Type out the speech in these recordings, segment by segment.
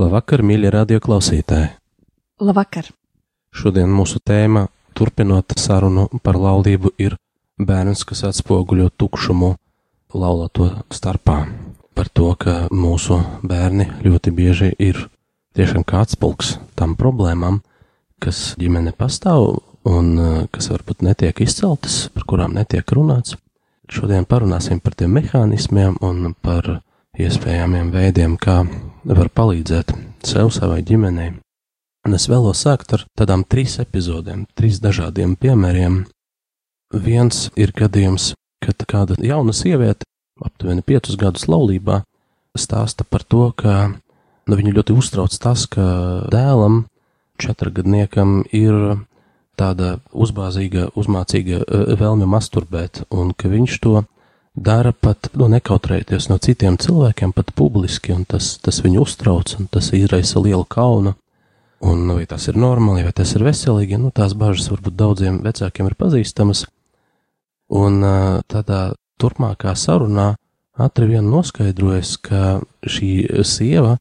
Labvakar, mīļie radioklausītāji! Labvakar! Šodien mūsu tēma, turpinot sarunu par laulību, ir bērns, kas atspoguļo tukšumu laulāto starpā. Par to, ka mūsu bērni ļoti bieži ir tiešām kā atspulgs tam problēmām, kas ģimene pastāv un uh, kas varbūt netiek izceltas, par kurām netiek runāts. Šodien parunāsim par tiem mehānismiem un par iespējamiem veidiem, kā var palīdzēt sev, savai ģimenei. Un es vēlos sākt ar tādām trīs epizodēm, trīs dažādiem piemēriem. Viens ir gadījums, kad kāda jauna sieviete, aptuveni piecus gadus laulībā, stāsta par to, ka nu, viņu ļoti uztrauc tas, ka dēlam, četrgadniekam, ir tāda uzbāzīga, uzmācīga vēlme masturbēt, un ka viņš to dara pat nu, nekautrēties no citiem cilvēkiem, pat publiski, un tas, tas viņu uztrauc, un tas izraisa lielu kaunu. Un vai tas ir normāli, vai tas ir veselīgi, nu tās bažas varbūt daudziem vecākiem ir pazīstamas. Un tādā turpmākā sarunā ātri vien noskaidrojas, ka šī sieva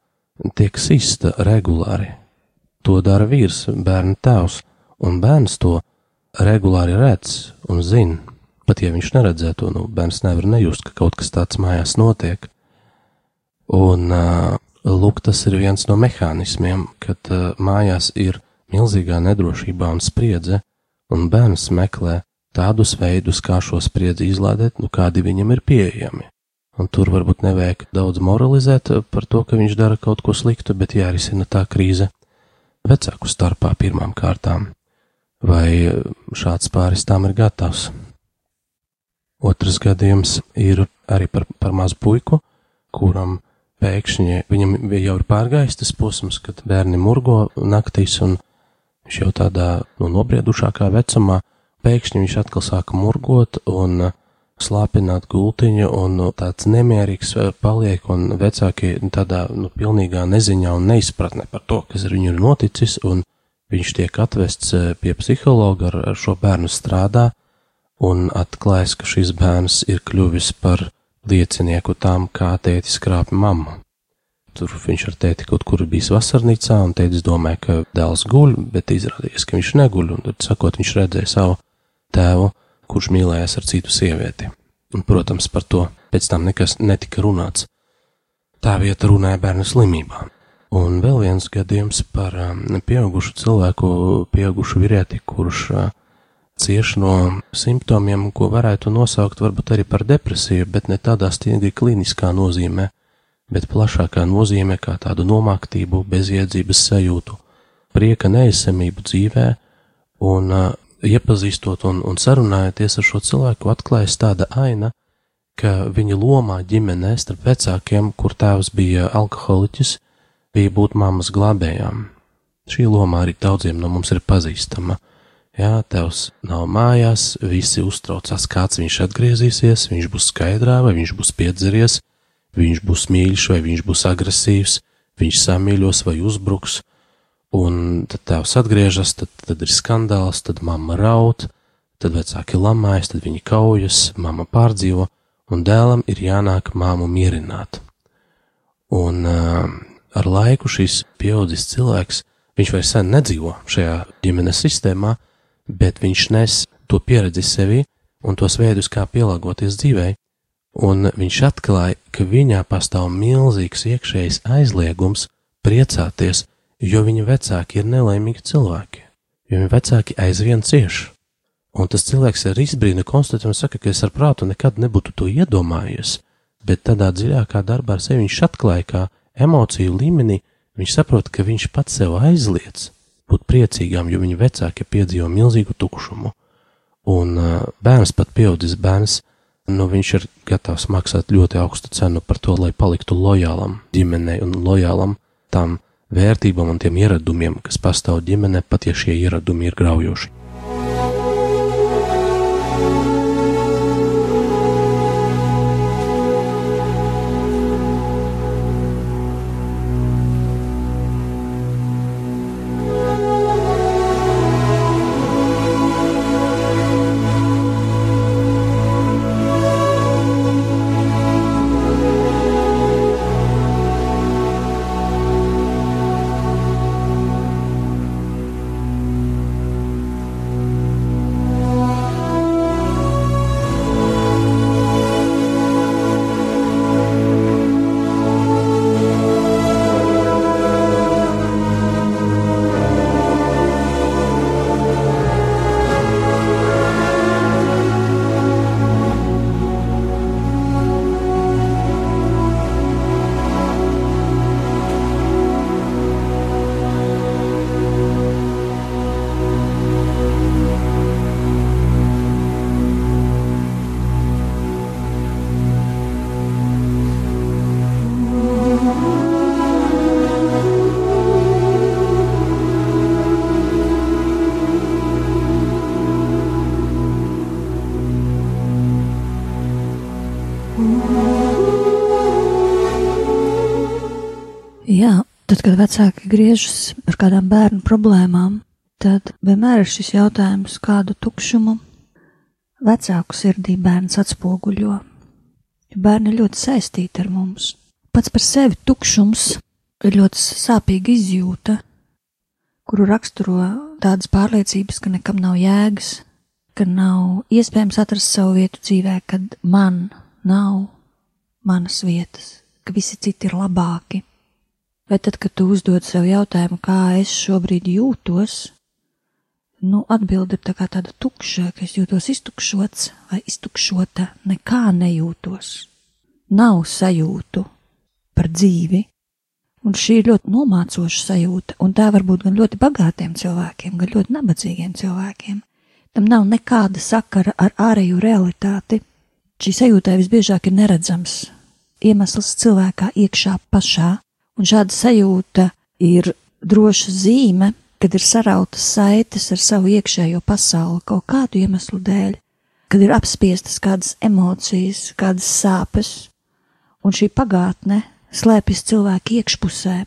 tiek sista regulāri. To dara vīrs, bērna tēvs, un bērns to regulāri redz un zina. Pat ja viņš neredzētu nu, bērns nevar nejust, ka kaut kas tāds mājās notiek. Un, lūk, tas ir viens no mehānismiem, kad mājās ir milzīgā nedrošībā un spriedze, un bērns meklē tādus veidus, kā šo spriedzi izlādēt, nu, kādi viņam ir pieejami. Un tur varbūt nevajag daudz moralizēt par to, ka viņš dara kaut ko sliktu, bet jārisina tā krīze vecāku starpā pirmām kārtām. Vai šāds pāris tām ir gatavs? Otrs gadījums ir arī par, par mazu puiku, kuram pēkšņi viņam jau ir pārgājis tas posms, kad bērni murgo naktīs un viņš jau tādā no nobriedušākā vecumā, pēkšņi viņš atkal sāka murgot un slāpināt gultiņu un tāds nemierīgs paliek un vecāki tādā nu, pilnīgā neziņā un neizpratne par to, kas ar viņu ir noticis un viņš tiek atvests pie psihologa ar, ar šo bērnu strādā un atklājas, ka šis bērns ir kļuvis par liecinieku tam, kā tētis krāpja mammu. Tur viņš ar tēti kaut kur bijis vasarnīcā, un tētis domāja, ka dēls guļ, bet izrādījās, ka viņš neguļ, un tad, sakot, viņš redzēja savu tēvu, kurš mīlējās ar citu sievieti. Un, protams, par to pēc tam nekas netika runāts. Tā vieta runāja bērnu slimībām. Un vēl viens gadījums par um, pieaugušu cilvēku, pieaugušu vīrieti, kurš uh, cieš no simptomiem, ko varētu nosaukt varbūt arī par depresiju, bet ne tādā stingri kliniskā nozīmē, bet plašākā nozīmē kā tādu nomāktību, bezjēdzības sajūtu, prieka neesamību dzīvē, un uh, iepazīstot un, un sarunājoties ar šo cilvēku, atklājas tāda aina, ka viņa lomā ģimenē starp vecākiem, kur tēvs bija alkoholiķis, bija būt mammas glābējām. Šī loma arī daudziem no mums ir pazīstama Jā, tevs nav mājās, visi uztraucās, kāds viņš atgriezīsies, viņš būs skaidrā, vai viņš būs piedzeries, viņš būs mīļš, vai viņš būs agresīvs, viņš samīļos vai uzbruks, un tad tēvs atgriežas, tad, tad ir skandāls, tad mamma raud, tad vecāki lamājas, tad viņi kaujas, mamma pārdzīvo, un dēlam ir jānāk māmu mierināt. Un uh, ar laiku šis pieaudzis cilvēks, viņš vairs sen nedzīvo šajā ģimenes sistēmā, bet viņš nes to pieredzi sevi un tos veidus, kā pielāgoties dzīvei, un viņš atklāja, ka viņā pastāv milzīgs iekšējs aizliegums priecāties, jo viņa vecāki ir nelaimīgi cilvēki, jo viņa vecāki aizvien cieš. Un tas cilvēks ar izbrīnu konstatē un saka, ka es ar prātu nekad nebūtu to iedomājies, bet tādā dziļākā darbā ar sevi viņš atklāja, ka emociju līmenī viņš saprot, ka viņš pats sev aizliedz būt priecīgām, jo viņa vecāki piedzīvo milzīgu tukšumu. Un bērns, pat pieaudzis bērns, nu, viņš ir gatavs maksāt ļoti augstu cenu par to, lai paliktu lojālam ģimenei un lojālam tam vērtībām un tiem ieradumiem, kas pastāv ģimenē, pat ja šie ieradumi ir graujoši. Tad, kad vecāki griežas ar kādām bērnu problēmām, tad vienmēr ir šis jautājums, kādu tukšumu vecāku sirdī bērns atspoguļo. Bērni ļoti saistīti ar mums. Pats par sevi tukšums ir ļoti sāpīga izjūta, kuru raksturo tādas pārliecības, ka nekam nav jēgas, ka nav iespējams atrast savu vietu dzīvē, kad man nav manas vietas, ka visi citi ir labāki. Vai tad, kad tu uzdod sev jautājumu, kā es šobrīd jūtos, nu, atbildi ir tā kā tāda tukša, ka es jūtos iztukšots vai iztukšota, nekā nejūtos. Nav sajūtu par dzīvi, un šī ir ļoti nomācoša sajūta, un tā var būt gan ļoti bagātiem cilvēkiem, gan ļoti nabadzīgiem cilvēkiem. Tam nav nekāda sakara ar ārējo realitāti. Šī sajūta visbiežāk ir neredzams iemesls cilvēkā iekšā pašā, un šāda sajūta ir droša zīme, kad ir sarautas saites ar savu iekšējo pasauli kaut kādu iemeslu dēļ, kad ir apspiestas kādas emocijas, kādas sāpes, un šī pagātne slēpjas cilvēku iekšpusē,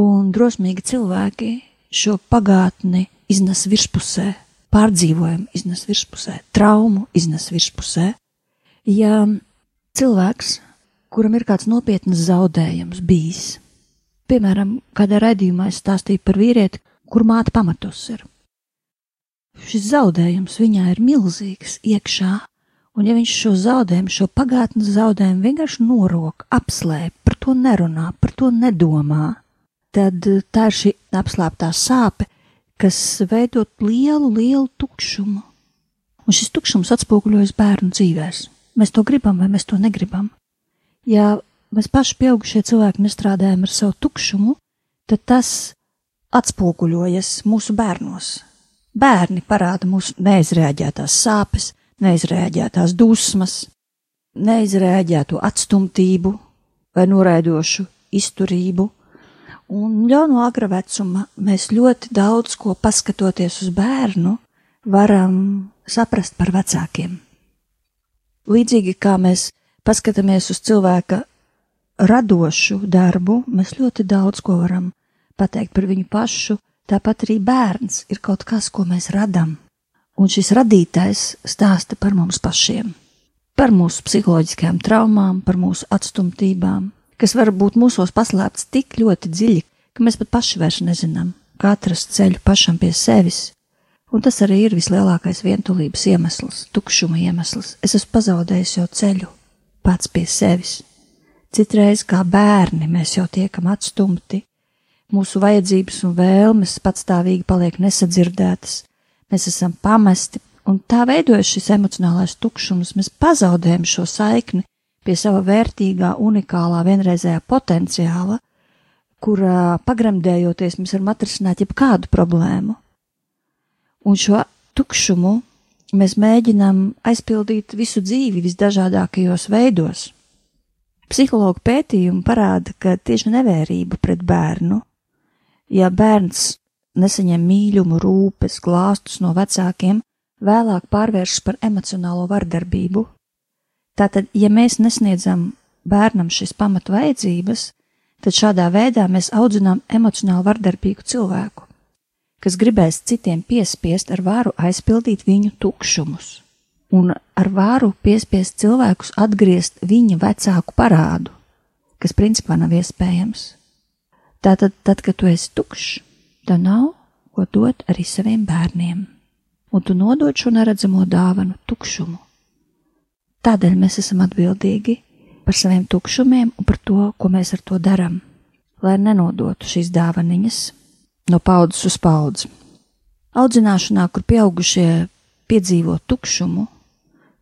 un drosmīgi cilvēki šo pagātni iznes virspusē, pārdzīvojumu iznes virspusē, traumu iznes virspusē. Ja cilvēks kuram ir kāds nopietns zaudējums bijis. Piemēram, kādā raidījumā es stāstīju par vīrieti, kur māte pamatos ir. Šis zaudējums viņā ir milzīgs iekšā, un ja viņš šo zaudējumu, šo pagātnes zaudējumu vienkārši norok, apslēp, par to nerunā, par to nedomā, tad tā ir šī apslēptā sāpe, kas veidot lielu, lielu tukšumu. Un šis tukšums atspoguļojas bērnu dzīvēs. Mēs to gribam vai mēs to negribam. Ja mēs paši pieaugušie cilvēki nestrādājam ar savu tukšumu, tad tas atspoguļojas mūsu bērnos. Bērni parāda mūsu neizrēģētās sāpes, neizrēģētās dusmas, neizrēģēto atstumtību vai noraidošu izturību, un jau no agra vecuma mēs ļoti daudz ko paskatoties uz bērnu varam saprast par vecākiem. Līdzīgi kā mēs paskatāmies uz cilvēka radošu darbu, mēs ļoti daudz ko varam pateikt par viņu pašu. Tāpat arī bērns ir kaut kas, ko mēs radām, un šis radītājs stāsta par mums pašiem, par mūsu psiholoģiskajām traumām, par mūsu atstumtībām, kas var būt mūsos paslēpts tik ļoti dziļi, ka mēs pat paši vairs nezinām, kā atrast ceļu pašam pie sevis. Un tas arī ir vislielākais vientulības iemesls, tukšuma iemesls. Es esmu pazaudējis jau ceļu, pats pie sevis. Citreiz kā bērni mēs jau tiekam atstumti, mūsu vajadzības un vēlmes patstāvīgi paliek nesadzirdētas, mēs esam pamesti, un tā veidojas šis emocionālais tukšums, mēs pazaudējam šo saikni pie sava vērtīgā, unikālā, vienreizējā potenciāla, kurā pagremdējoties mēs varam atrisināt jebkādu problēmu. Un šo tukšumu mēs mēģinām aizpildīt visu dzīvi visdažādākajos veidos. Psihologu pētījumi parāda, ka tieši nevērība pret bērnu, ja bērns nesaņem mīlumu, rūpes, glāstus no vecākiem, vēlāk pārvēršas par emocionālo vardarbību. Tātad, ja mēs nesniedzam bērnam šīs pamat vajadzības, tad šādā veidā mēs audzinām emocionāli vardarbīgu cilvēku, kas gribēs citiem piespiest ar varu aizpildīt viņu tukšumus un ar vāru piespiest cilvēkus atgriezt viņa vecāku parādu, kas principā nav iespējams. Tātad, tad, kad tu esi tukšs, tev nav ko dot arī saviem bērniem, un tu nodod šo neredzamo dāvanu tukšumu. Tādēļ mēs esam atbildīgi par saviem tukšumiem un par to, ko mēs ar to darām, lai nenodotu šīs dāvaniņas no paudzes uz paudzi. Audzināšanā, kur pieaugušie piedzīvo tukšumu,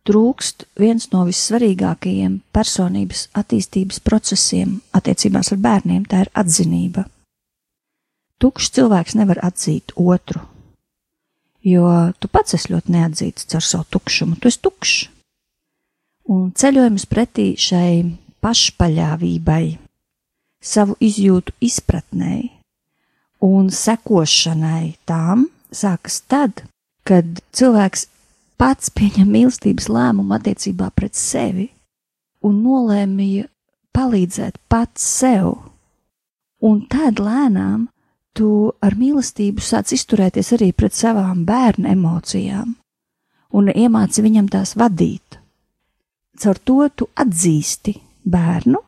trūkst viens no vissvarīgākajiem personības attīstības procesiem attiecībās ar bērniem - tā ir atzinība. Tukšs cilvēks nevar atzīt otru, jo tu pats esi ļoti neatzīts ar savu tukšumu, tu esi tukšs. Un ceļojums pretī šai pašpaļāvībai, savu izjūtu izpratnēji un sekošanai tām sākas tad, kad cilvēks pats pieņem mīlestības lēmumu attiecībā pret sevi un nolēmīja palīdzēt pats sev. Un tad lēnām tu ar mīlestību sāc izturēties arī pret savām bērnu emocijām un iemāci viņam tās vadīt. Caur to tu atzīsti bērnu,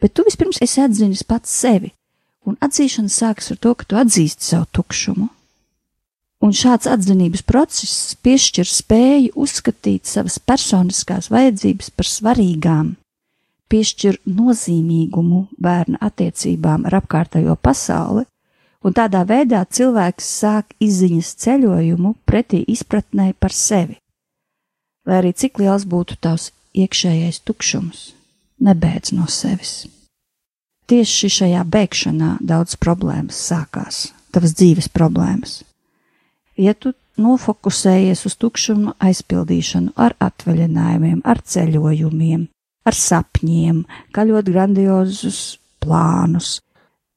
bet tu vispirms esi atzinis pats sevi, un atzīšana sākas ar to, ka tu atzīsti savu tukšumu Un šāds atzinības process piešķir spēju uzskatīt savas personiskās vajadzības par svarīgām, piešķir nozīmīgumu bērna attiecībām ar apkārtējo pasauli, un tādā veidā cilvēks sāk izziņas ceļojumu pretī izpratnē par sevi. Lai arī cik liels būtu tavs iekšējais tukšums, nebeidz no sevis. Tieši šajā bēgšanā daudz problēmas sākās, tavas dzīves problēmas ja tu nofokusējies uz tukšumu aizpildīšanu ar atvaļinājumiem, ar ceļojumiem, ar sapņiem, kaļot grandiozus plānus.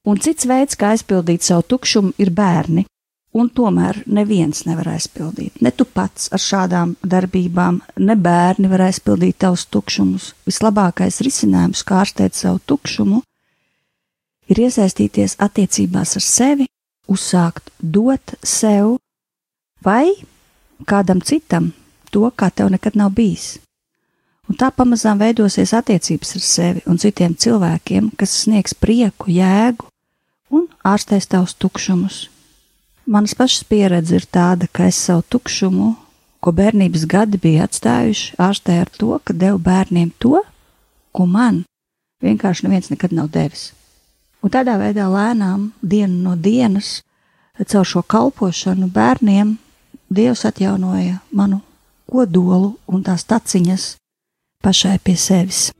Un cits veids, kā aizpildīt savu tukšumu, ir bērni, un tomēr neviens nevar aizpildīt. Ne tu pats ar šādām darbībām, ne bērni var aizpildīt tavus tukšumus. Vislabākais risinājums, kā ārstēt savu tukšumu, ir iesaistīties attiecībās ar sevi, uzsākt dot sev vai kādam citam to, kā tev nekad nav bijis. Un tā pamazām veidosies attiecības ar sevi un citiem cilvēkiem, kas sniegs prieku, jēgu un ārstēs tavus tukšumus. Manas pašas pieredze ir tāda, ka es savu tukšumu, ko bērnības gadi bija atstājuši, ārstēju ar to, ka devu bērniem to, ko man vienkārši neviens nekad nav devis. Un tādā veidā lēnām, dienu no dienas, caur šo kalpošanu bērniem Dievs atjaunoja manu kodolu un tās taciņas pašai pie sevis.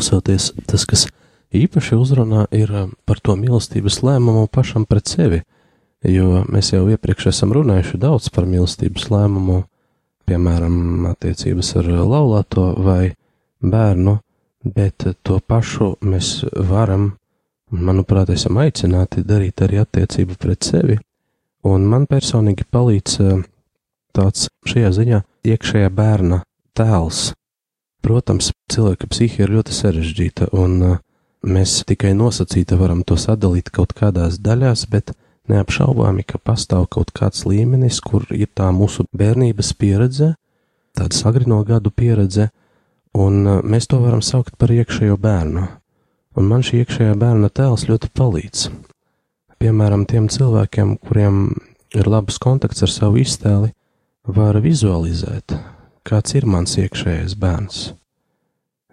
Klausoties, tas, kas īpaši uzrunā ir par to mīlestības lēmumu pašam pret sevi, jo mēs jau iepriekš esam runājuši daudz par mīlestības lēmumu, piemēram, attiecības ar laulāto vai bērnu, bet to pašu mēs varam, manuprāt, esam aicināti darīt arī attiecību pret sevi, un man personīgi palīdz tāds šajā ziņā iekšējā bērna tēls. Protams, cilvēka psihe ir ļoti sarežģīta, un mēs tikai nosacīti varam to sadalīt kaut kādās daļās, bet neapšaubāmi, ka pastāv kaut kāds līmenis, kur ir tā mūsu bērnības pieredze, tāda sagrino gadu pieredze, un mēs to varam saukt par iekšējo bērnu. Un man šī iekšējā bērna tēls ļoti palīdz. Piemēram, tiem cilvēkiem, kuriem ir labs kontakts ar savu iztēli, var vizualizēt, kāds ir mans iekšējais bērns.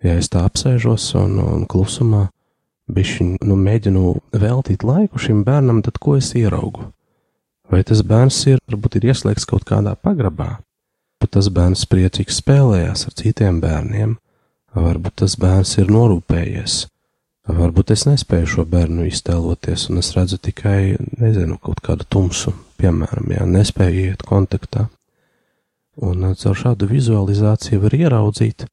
Ja es tā apsēžos un, un klusumā bišķiņ, nu, mēģinu veltīt laiku šim bērnam, tad ko es ieraugu? Vai tas bērns ir, varbūt ir ieslēgts kaut kādā pagrabā, varbūt tas bērns priecīgs spēlējās ar citiem bērniem, varbūt tas bērns ir norūpējies, varbūt es nespēju šo bērnu iztēloties, un es redzu tikai, nezinu, kaut kādu tumsu, piemēram, ja nespēju iet kontaktā. Un caur šādu vizualizāciju var ieraudzīt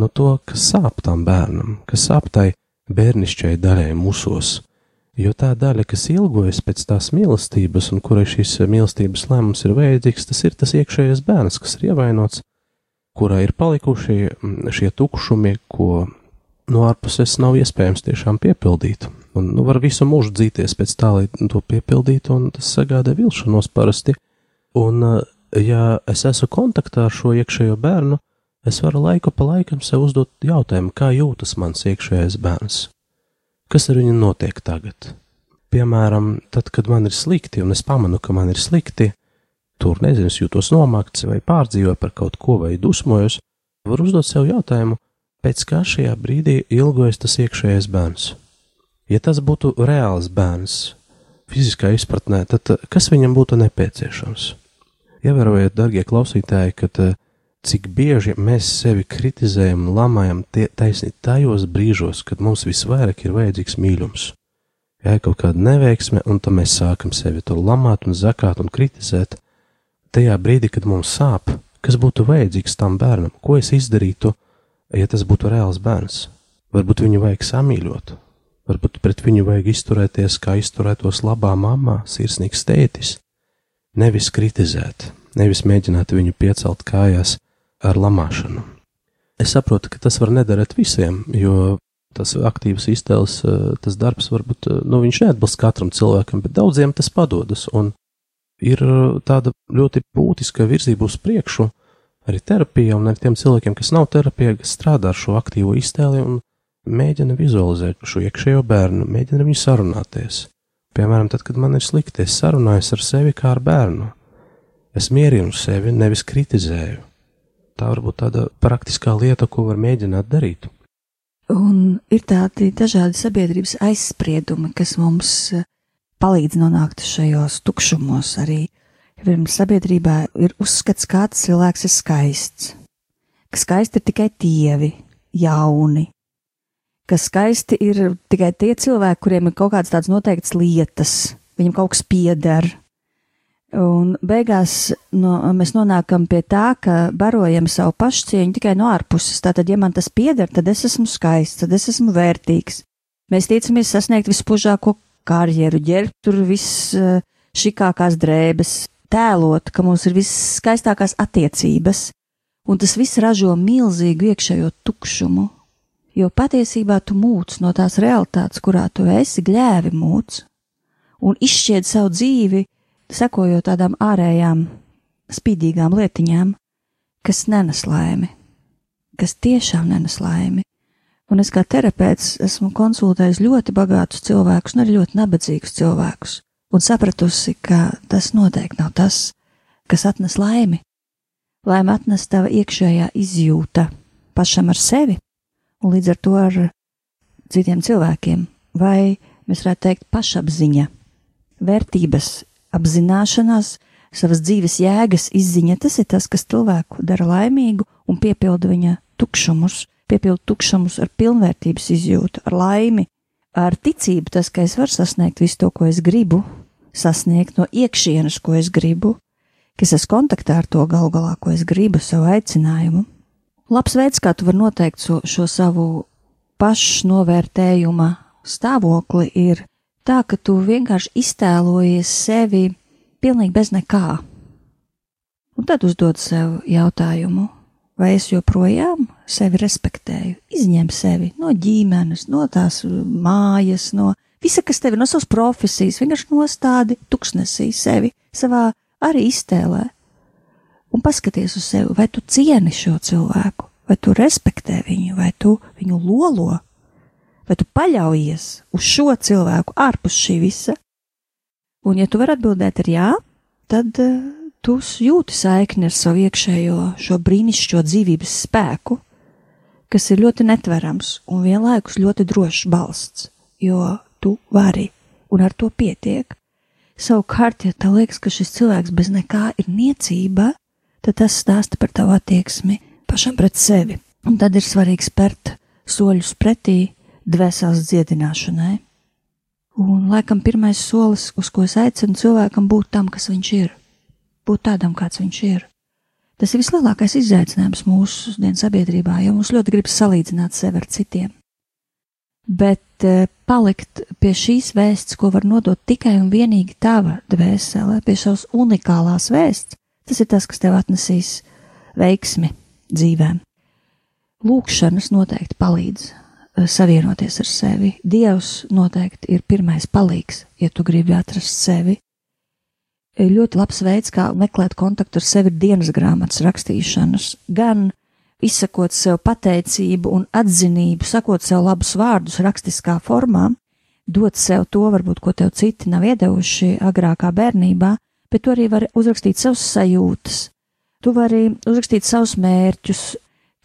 no to, kas sāp tam bērnam, kas sāp tai bērnišķai daļai musos, jo tā daļa, kas ilgojas pēc tās mīlestības un kurai šīs mīlestības lēmums ir vajadzīgs, tas ir tas iekšējais bērns, kas ir ievainots, kurā ir palikuši mm, šie tukšumi, ko no ārpuses nav iespējams tiešām piepildīt. Un nu, var visu mūžu dzīties pēc tā, lai to piepildītu, un tas sagādā vilšanos parasti. Un, ja es esmu kontaktā ar šo iekšējo bērnu, es varu laiku pa laikam sev uzdot jautājumu, kā jūtas mans iekšējais bērns. Kas ar viņu notiek tagad? Piemēram, tad, kad man ir slikti, un es pamanu, ka man ir slikti, tur nezinu, es jūtos nomākts vai pārdzīvoju par kaut ko vai dusmojos, varu uzdot sev jautājumu, pēc kā šajā brīdī ilgojas tas iekšējais bērns. Ja tas būtu reāls bērns, fiziskā izpratnē, tad kas viņam būtu nepieciešams? Ievērojiet, darbie klausītāji, ka cik bieži mēs sevi kritizējam un lamājam tie, taisni tajos brīžos, kad mums visvairāk ir vajadzīgs mīlums. Ja ir kaut kāda neveiksme, un tad mēs sākam sevi tur lamāt un zakāt un kritizēt, tajā brīdī, kad mums sāp, kas būtu vajadzīgs tam bērnam, ko es izdarītu, ja tas būtu reāls bērns. Varbūt viņu vajag samīļot, varbūt pret viņu vajag izturēties, kā izturētos labā mamā, sirsnīgs tētis, nevis kritizēt, nevis mēģināt viņu piecelt kājās, ar lamāšanu. Es saprotu, ka tas var nedarīt visiem, jo tas aktīvs iztēles, eh, tas darbs varbūt, eh, nu, neatbilst katram cilvēkam, bet daudziem tas padodas, un ir eh, tāda ļoti būtiska virzība uz priekšu, arī terapija, un arī tiem cilvēkiem, kas nav terapija, kas strādā ar šo aktīvo iztēli un mēģina vizualizēt šo iekšējo bērnu, mēģina viņu sarunāties. Piemēram, tad, kad man ir slikti, es sarunājos ar sevi kā ar bērnu. Es mierinu sevi, nevis kritizēju tā varbūt tāda praktiskā lieta, ko var mēģināt darīt. Un ir tādi dažādi sabiedrības aizspriedumi, kas mums eh, palīdz nonākt šajos tukšumos. Arī pirms sabiedrībā ir uzskats, kāds cilvēks ir skaists, ka skaisti ir tikai dievi, jauni, ka skaisti ir tikai tie cilvēki, kuriem ir kaut kādas tādas noteiktas lietas, viņam kaut kas pieder, Un beigās no, mēs nonākam pie tā, ka barojam savu pašcieņu tikai no ārpuses. Tātad, ja man tas pieder, tad es esmu skaists, tad es esmu vērtīgs. Mēs tiecamies sasniegt vispužāko karjeru, ģērbt tur visšikākās drēbes, tēlot, ka mums ir visskaistākās attiecības, un tas viss ražo milzīgu iekšējo tukšumu. Jo patiesībā tu mūc no tās realitātes, kurā tu esi, gļēvi mūc, un izšķied savu dzīvi sekojot tādām ārējām, spīdīgām lietiņām, kas nenes laimi, kas tiešām nenes laimi. Un es kā terapeits esmu konsultējis ļoti bagātus cilvēkus, un arī ļoti nabadzīgus cilvēkus, un sapratusi, ka tas noteikti nav tas, kas atnes laimi. Laime atnes tava iekšējā izjūta pašam ar sevi, un līdz ar to ar citiem cilvēkiem, vai mēs varētu teikt pašapziņa, vērtības apzināšanās, savas dzīves jēgas izziņa, tas ir tas, kas cilvēku dara laimīgu un piepilda viņa tukšumus, piepilda tukšumus ar pilnvērtības izjūtu, ar laimi, ar ticību tas, ka es varu sasniegt visu to, ko es gribu, sasniegt no iekšienes, ko es gribu, ka es esmu kontaktā ar to galu galā, ko es gribu, savu aicinājumu. Labs veids, kā tu vari noteikt šo, šo savu pašnovērtējuma stāvokli, ir tā, ka tu vienkārši iztēlojies sevi pilnīgi bez nekā. Un tad uzdod sev jautājumu, vai es joprojām sevi respektēju, izņem sevi no ģimenes, no tās mājas, no visa, kas tev ir, no savas profesijas, vienkārši nostādi tuksnesī sevi savā arī iztēlē. Un paskaties uz sevi, vai tu cieni šo cilvēku, vai tu respektē viņu, vai tu viņu lolo, vai tu paļaujies uz šo cilvēku ārpus šī visa. Un, ja tu vari atbildēt ar jā, tad uh, tu jūti saikni ar savu iekšējo šo brīnišķīgo dzīvības spēku, kas ir ļoti netverams un vienlaikus ļoti drošs balsts, jo tu vari, un ar to pietiek. Savukārt, ja tev liekas, ka šis cilvēks bez nekā ir niecība, tad tas stāsta par tavu attieksmi pašam pret sevi, un tad ir svarīgi spērt soļus pretī dvēseles dziedināšanai. Un, laikam, pirmais solis, uz ko es aicinu cilvēkam, būt tam, kas viņš ir būt tādam, kāds viņš ir. Tas ir vislielākais izaicinājums mūsu dienas sabiedrībā, jo mums ļoti gribas salīdzināt sevi ar citiem. Bet e, palikt pie šīs vēsts, ko var nodot tikai un vienīgi tava dvēsele, pie savas unikālās vēsts, tas ir tas, kas tev atnesīs veiksmi dzīvēm. Lūkšanas noteikti palīdz e, savienoties ar sevi. Dievs noteikti ir pirmais palīgs, ja tu gribi atrast sevi ļoti labs veids, kā meklēt kontaktu ar sevi, ir dienas grāmatas rakstīšanas. Gan izsakot sev pateicību un atzinību, sakot sev labus vārdus rakstiskā formā, dot sev to, varbūt, ko tev citi nav iedevuši agrākā bērnībā, bet tu arī vari uzrakstīt savus sajūtas, tu vari uzrakstīt savus mērķus,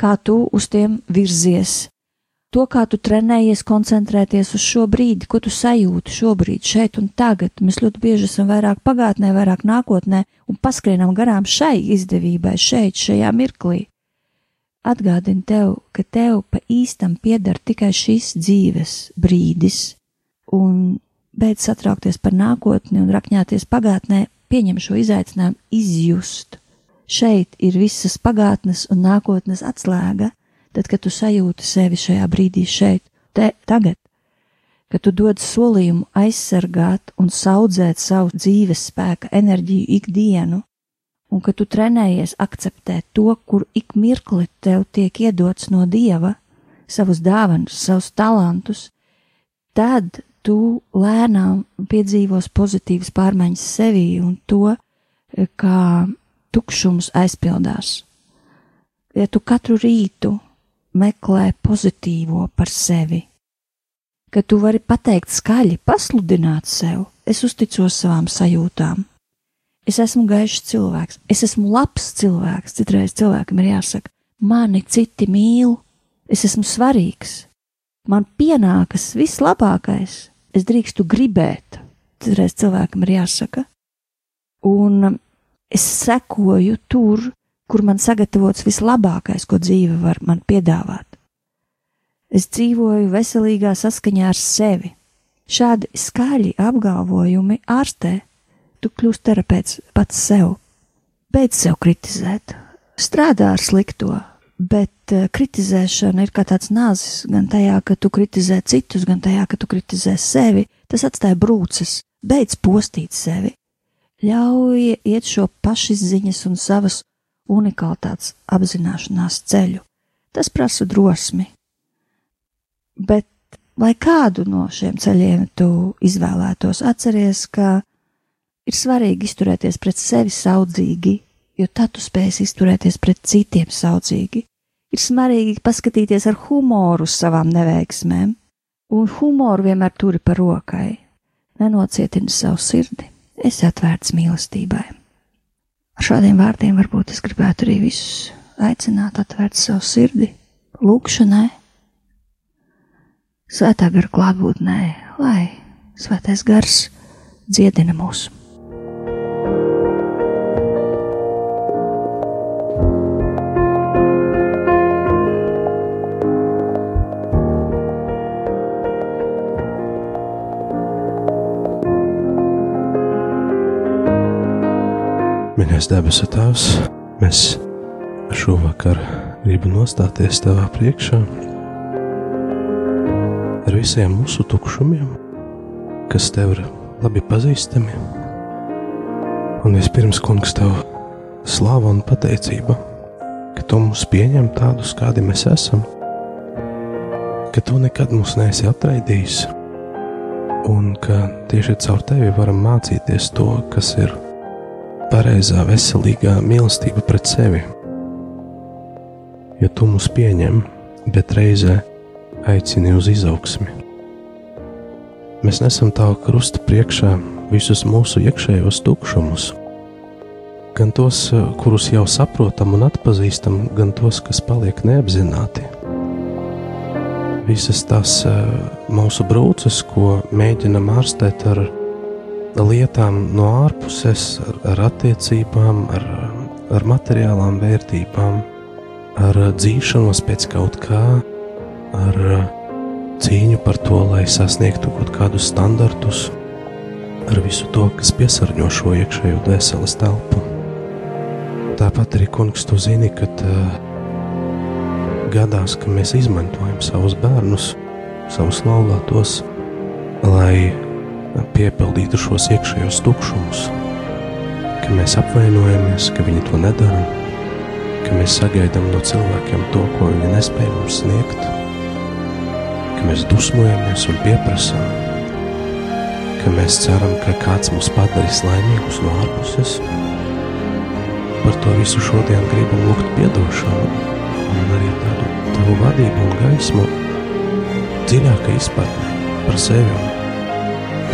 kā tu uz tiem virzies, to, kā tu trenējies koncentrēties uz šo brīdi, ko tu sajūti šobrīd, šeit un tagad. Mēs ļoti bieži esam vairāk pagātnē, vairāk nākotnē un paskrienam garām šai izdevībai, šeit, šajā mirklī. Atgādini tev, ka tev pa īstam pieder tikai šis dzīves brīdis, un beidz satraukties par nākotni un rakņāties pagātnē, pieņem šo izaicinājumu izjust. Šeit ir visas pagātnes un nākotnes atslēga tad, kad tu sajūti sevi šajā brīdī šeit, te, tagad, kad tu dod solījumu aizsargāt un saudzēt savu dzīves spēka enerģiju ikdienu, un ka tu trenējies akceptēt to, kur ik mirkli tev tiek iedots no dieva, savus dāvanus, savus talantus, tad tu lēnām piedzīvos pozitīvas pārmaiņas sevī un to, kā tukšums aizpildās. Ja tu katru rītu meklē pozitīvo par sevi. Ka tu vari pateikt skaļi, pasludināt sev, es uzticos savām sajūtām. Es esmu gaišs cilvēks, es esmu labs cilvēks, citreiz cilvēkam ir jāsaka, mani citi mīl, es esmu svarīgs, man pienākas viss labākais, es drīkstu gribēt, citreiz cilvēkam ir jāsaka, un es sekoju tur, kur man sagatavots vislabākais, ko dzīve var man piedāvāt. Es dzīvoju veselīgā saskaņā ar sevi. Šādi skaļi apgalvojumi ārstē, tu kļūsi terapeits pats sev. Beidz sev kritizēt, strādā ar slikto, bet uh, kritizēšana ir kā tāds nāzis gan tajā, ka tu kritizē citus, gan tajā, ka tu kritizē sevi. Tas atstāja brūces, beidz postīt sevi. Ļauj iet šo pašizziņas un savas unikalitātes apzināšanās ceļu. Tas prasa drosmi. Bet, lai kādu no šiem ceļiem tu izvēlētos, atceries, ka ir svarīgi izturēties pret sevi saudzīgi, jo tad tu spēsi izturēties pret citiem saudzīgi. Ir svarīgi paskatīties ar humoru uz savām neveiksmēm, un humoru vienmēr turi par rokai. Nenocietini savu sirdi, esi atvērts mīlestībai. Ar šādiem vārdiem varbūt es gribētu arī visus aicināt atvērt savu sirdi lūgšanai, svētā gara klātbūtnē, lai svētais gars dziedina mūsu. Mīļais debesu Tēvs, mēs šovakar gribam nostāties Tavā priekšā ar visiem mūsu tukšumiem, kas Tev ir labi pazīstami. Un vispirms, Kungs, Tev slāva un pateicība, ka Tu mūs pieņem tādus, kādi mēs esam, ka Tu nekad mūs neesi atraidījis, un ka tieši caur Tevi varam mācīties to, kas ir pareizā, veselīgā mīlestība pret sevi. Ja tu mūs pieņem, bet reizē aicini uz izaugsmi. Mēs nesam tavu krustu priekšā visus mūsu iekšējos tukšumus, gan tos, kurus jau saprotam un atpazīstam, gan tos, kas paliek neapzināti. Visas tās eh, mūsu brūces, ko mēģinam ārstēt ar lietām no ārpuses, ar, ar attiecībām, ar, ar materiālām vērtībām, ar dzīšanos pēc kaut kā, ar cīņu par to, lai sasniegtu kaut kādus standartus, ar visu to, kas piesārņo šo iekšējo dvēseles telpu. Tāpat arī kungs, tu zini, ka uh, gadās, ka mēs izmantojam savus bērnus, savus laulātos, lai piepildītu šos iekšējos tukšumus, ka mēs apvainojamies, ka viņi to nedara, ka mēs sagaidām no cilvēkiem to, ko viņi nespēj mums sniegt, ka mēs dusmojamies un pieprasām, ka mēs ceram, ka kāds mūs padarīs laimīgus no ārpuses. Par to visu šodien gribam lūgt piedošanu un arī tādu tavu vadību un gaismu dziļākai izpratnē par sevi un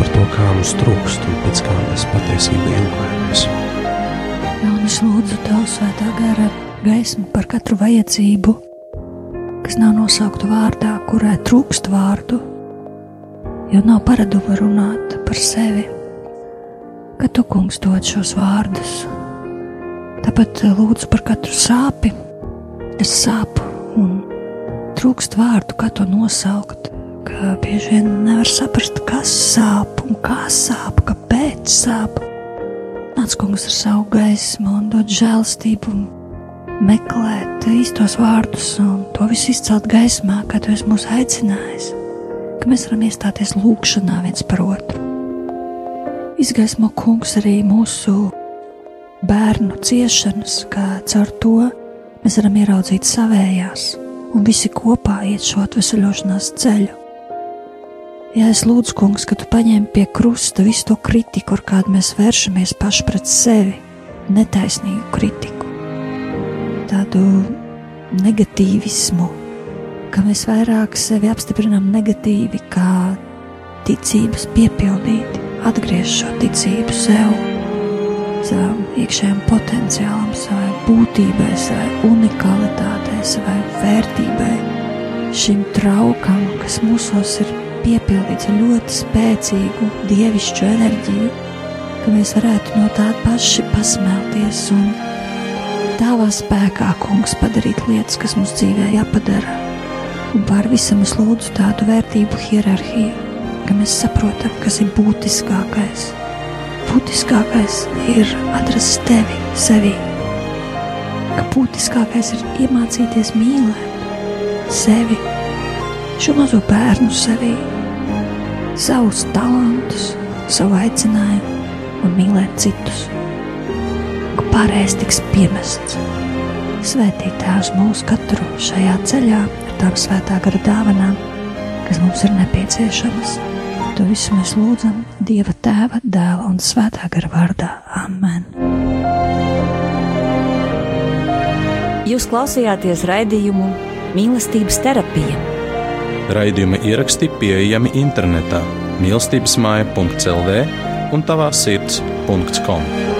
par to, kā mums trūkst un pēc kā mēs patiesībā ilgojamies. Un es lūdzu Tev, Svētā gara gaismu par katru vajadzību, kas nav nosaukta vārdā, kurai trūkst vārdu, jo nav paradumu runāt par sevi, ka Tu, kungs, dod šos vārdus. Tāpat lūdzu par katru sāpi, kas sāp un trūkst vārdu, kā to nosaukt ka bieži vien nevar saprast, kas sāp un kā sāp, kāpēc sāp. Nāc kungs ar savu gaismu un dod žēlstību meklēt īstos vārdus un to visu izcelt gaismā, kā tu esi mūs aicinājis, ka mēs varam iestāties lūgšanā viens par otru. Izgaismo kungs arī mūsu bērnu ciešanas, kā caur to mēs varam ieraudzīt savējās un visi kopā iet šo atvesaļošanās ceļu. Ja es lūdzu, kungs, ka tu paņem pie krusta visu to kritiku, ar kādu mēs vēršamies paši pret sevi, netaisnīgu kritiku, tādu negatīvismu, ka mēs vairāk sevi apstiprinām negatīvi, kā ticības piepildīti, atgriezt šo ticību sev, savam iekšējam potenciālam, savai būtībai, savai unikalitātei, savai vērtībai, šim traukam, kas mūsos ir piepildīts ar ļoti spēcīgu dievišķu enerģiju, ka mēs varētu no tā paši pasmelties un tavā spēkā, kungs, padarīt lietas, kas mums dzīvē jāpadara. Un pār visam es lūdzu tādu vērtību hierarhiju, ka mēs saprotam, kas ir būtiskākais. Būtiskākais ir atrast tevi sevī, ka būtiskākais ir iemācīties mīlēt sevi šo mazo bērnu sevī, savus talantus, savu aicinājumu un mīlēt citus, pārējais tiks piemests. Svētīt Tēvs mūsu katru šajā ceļā ar tām svētā gara dāvanām, kas mums ir nepieciešamas. To visu mēs lūdzam Dieva Tēva, Dēla un Svētā gara vārdā. Amen! Jūs klausījāties raidījumu Mīlestības terapija Raidījuma ieraksti pieejami internetā mīlestības māja.clv un tavā sirds.com.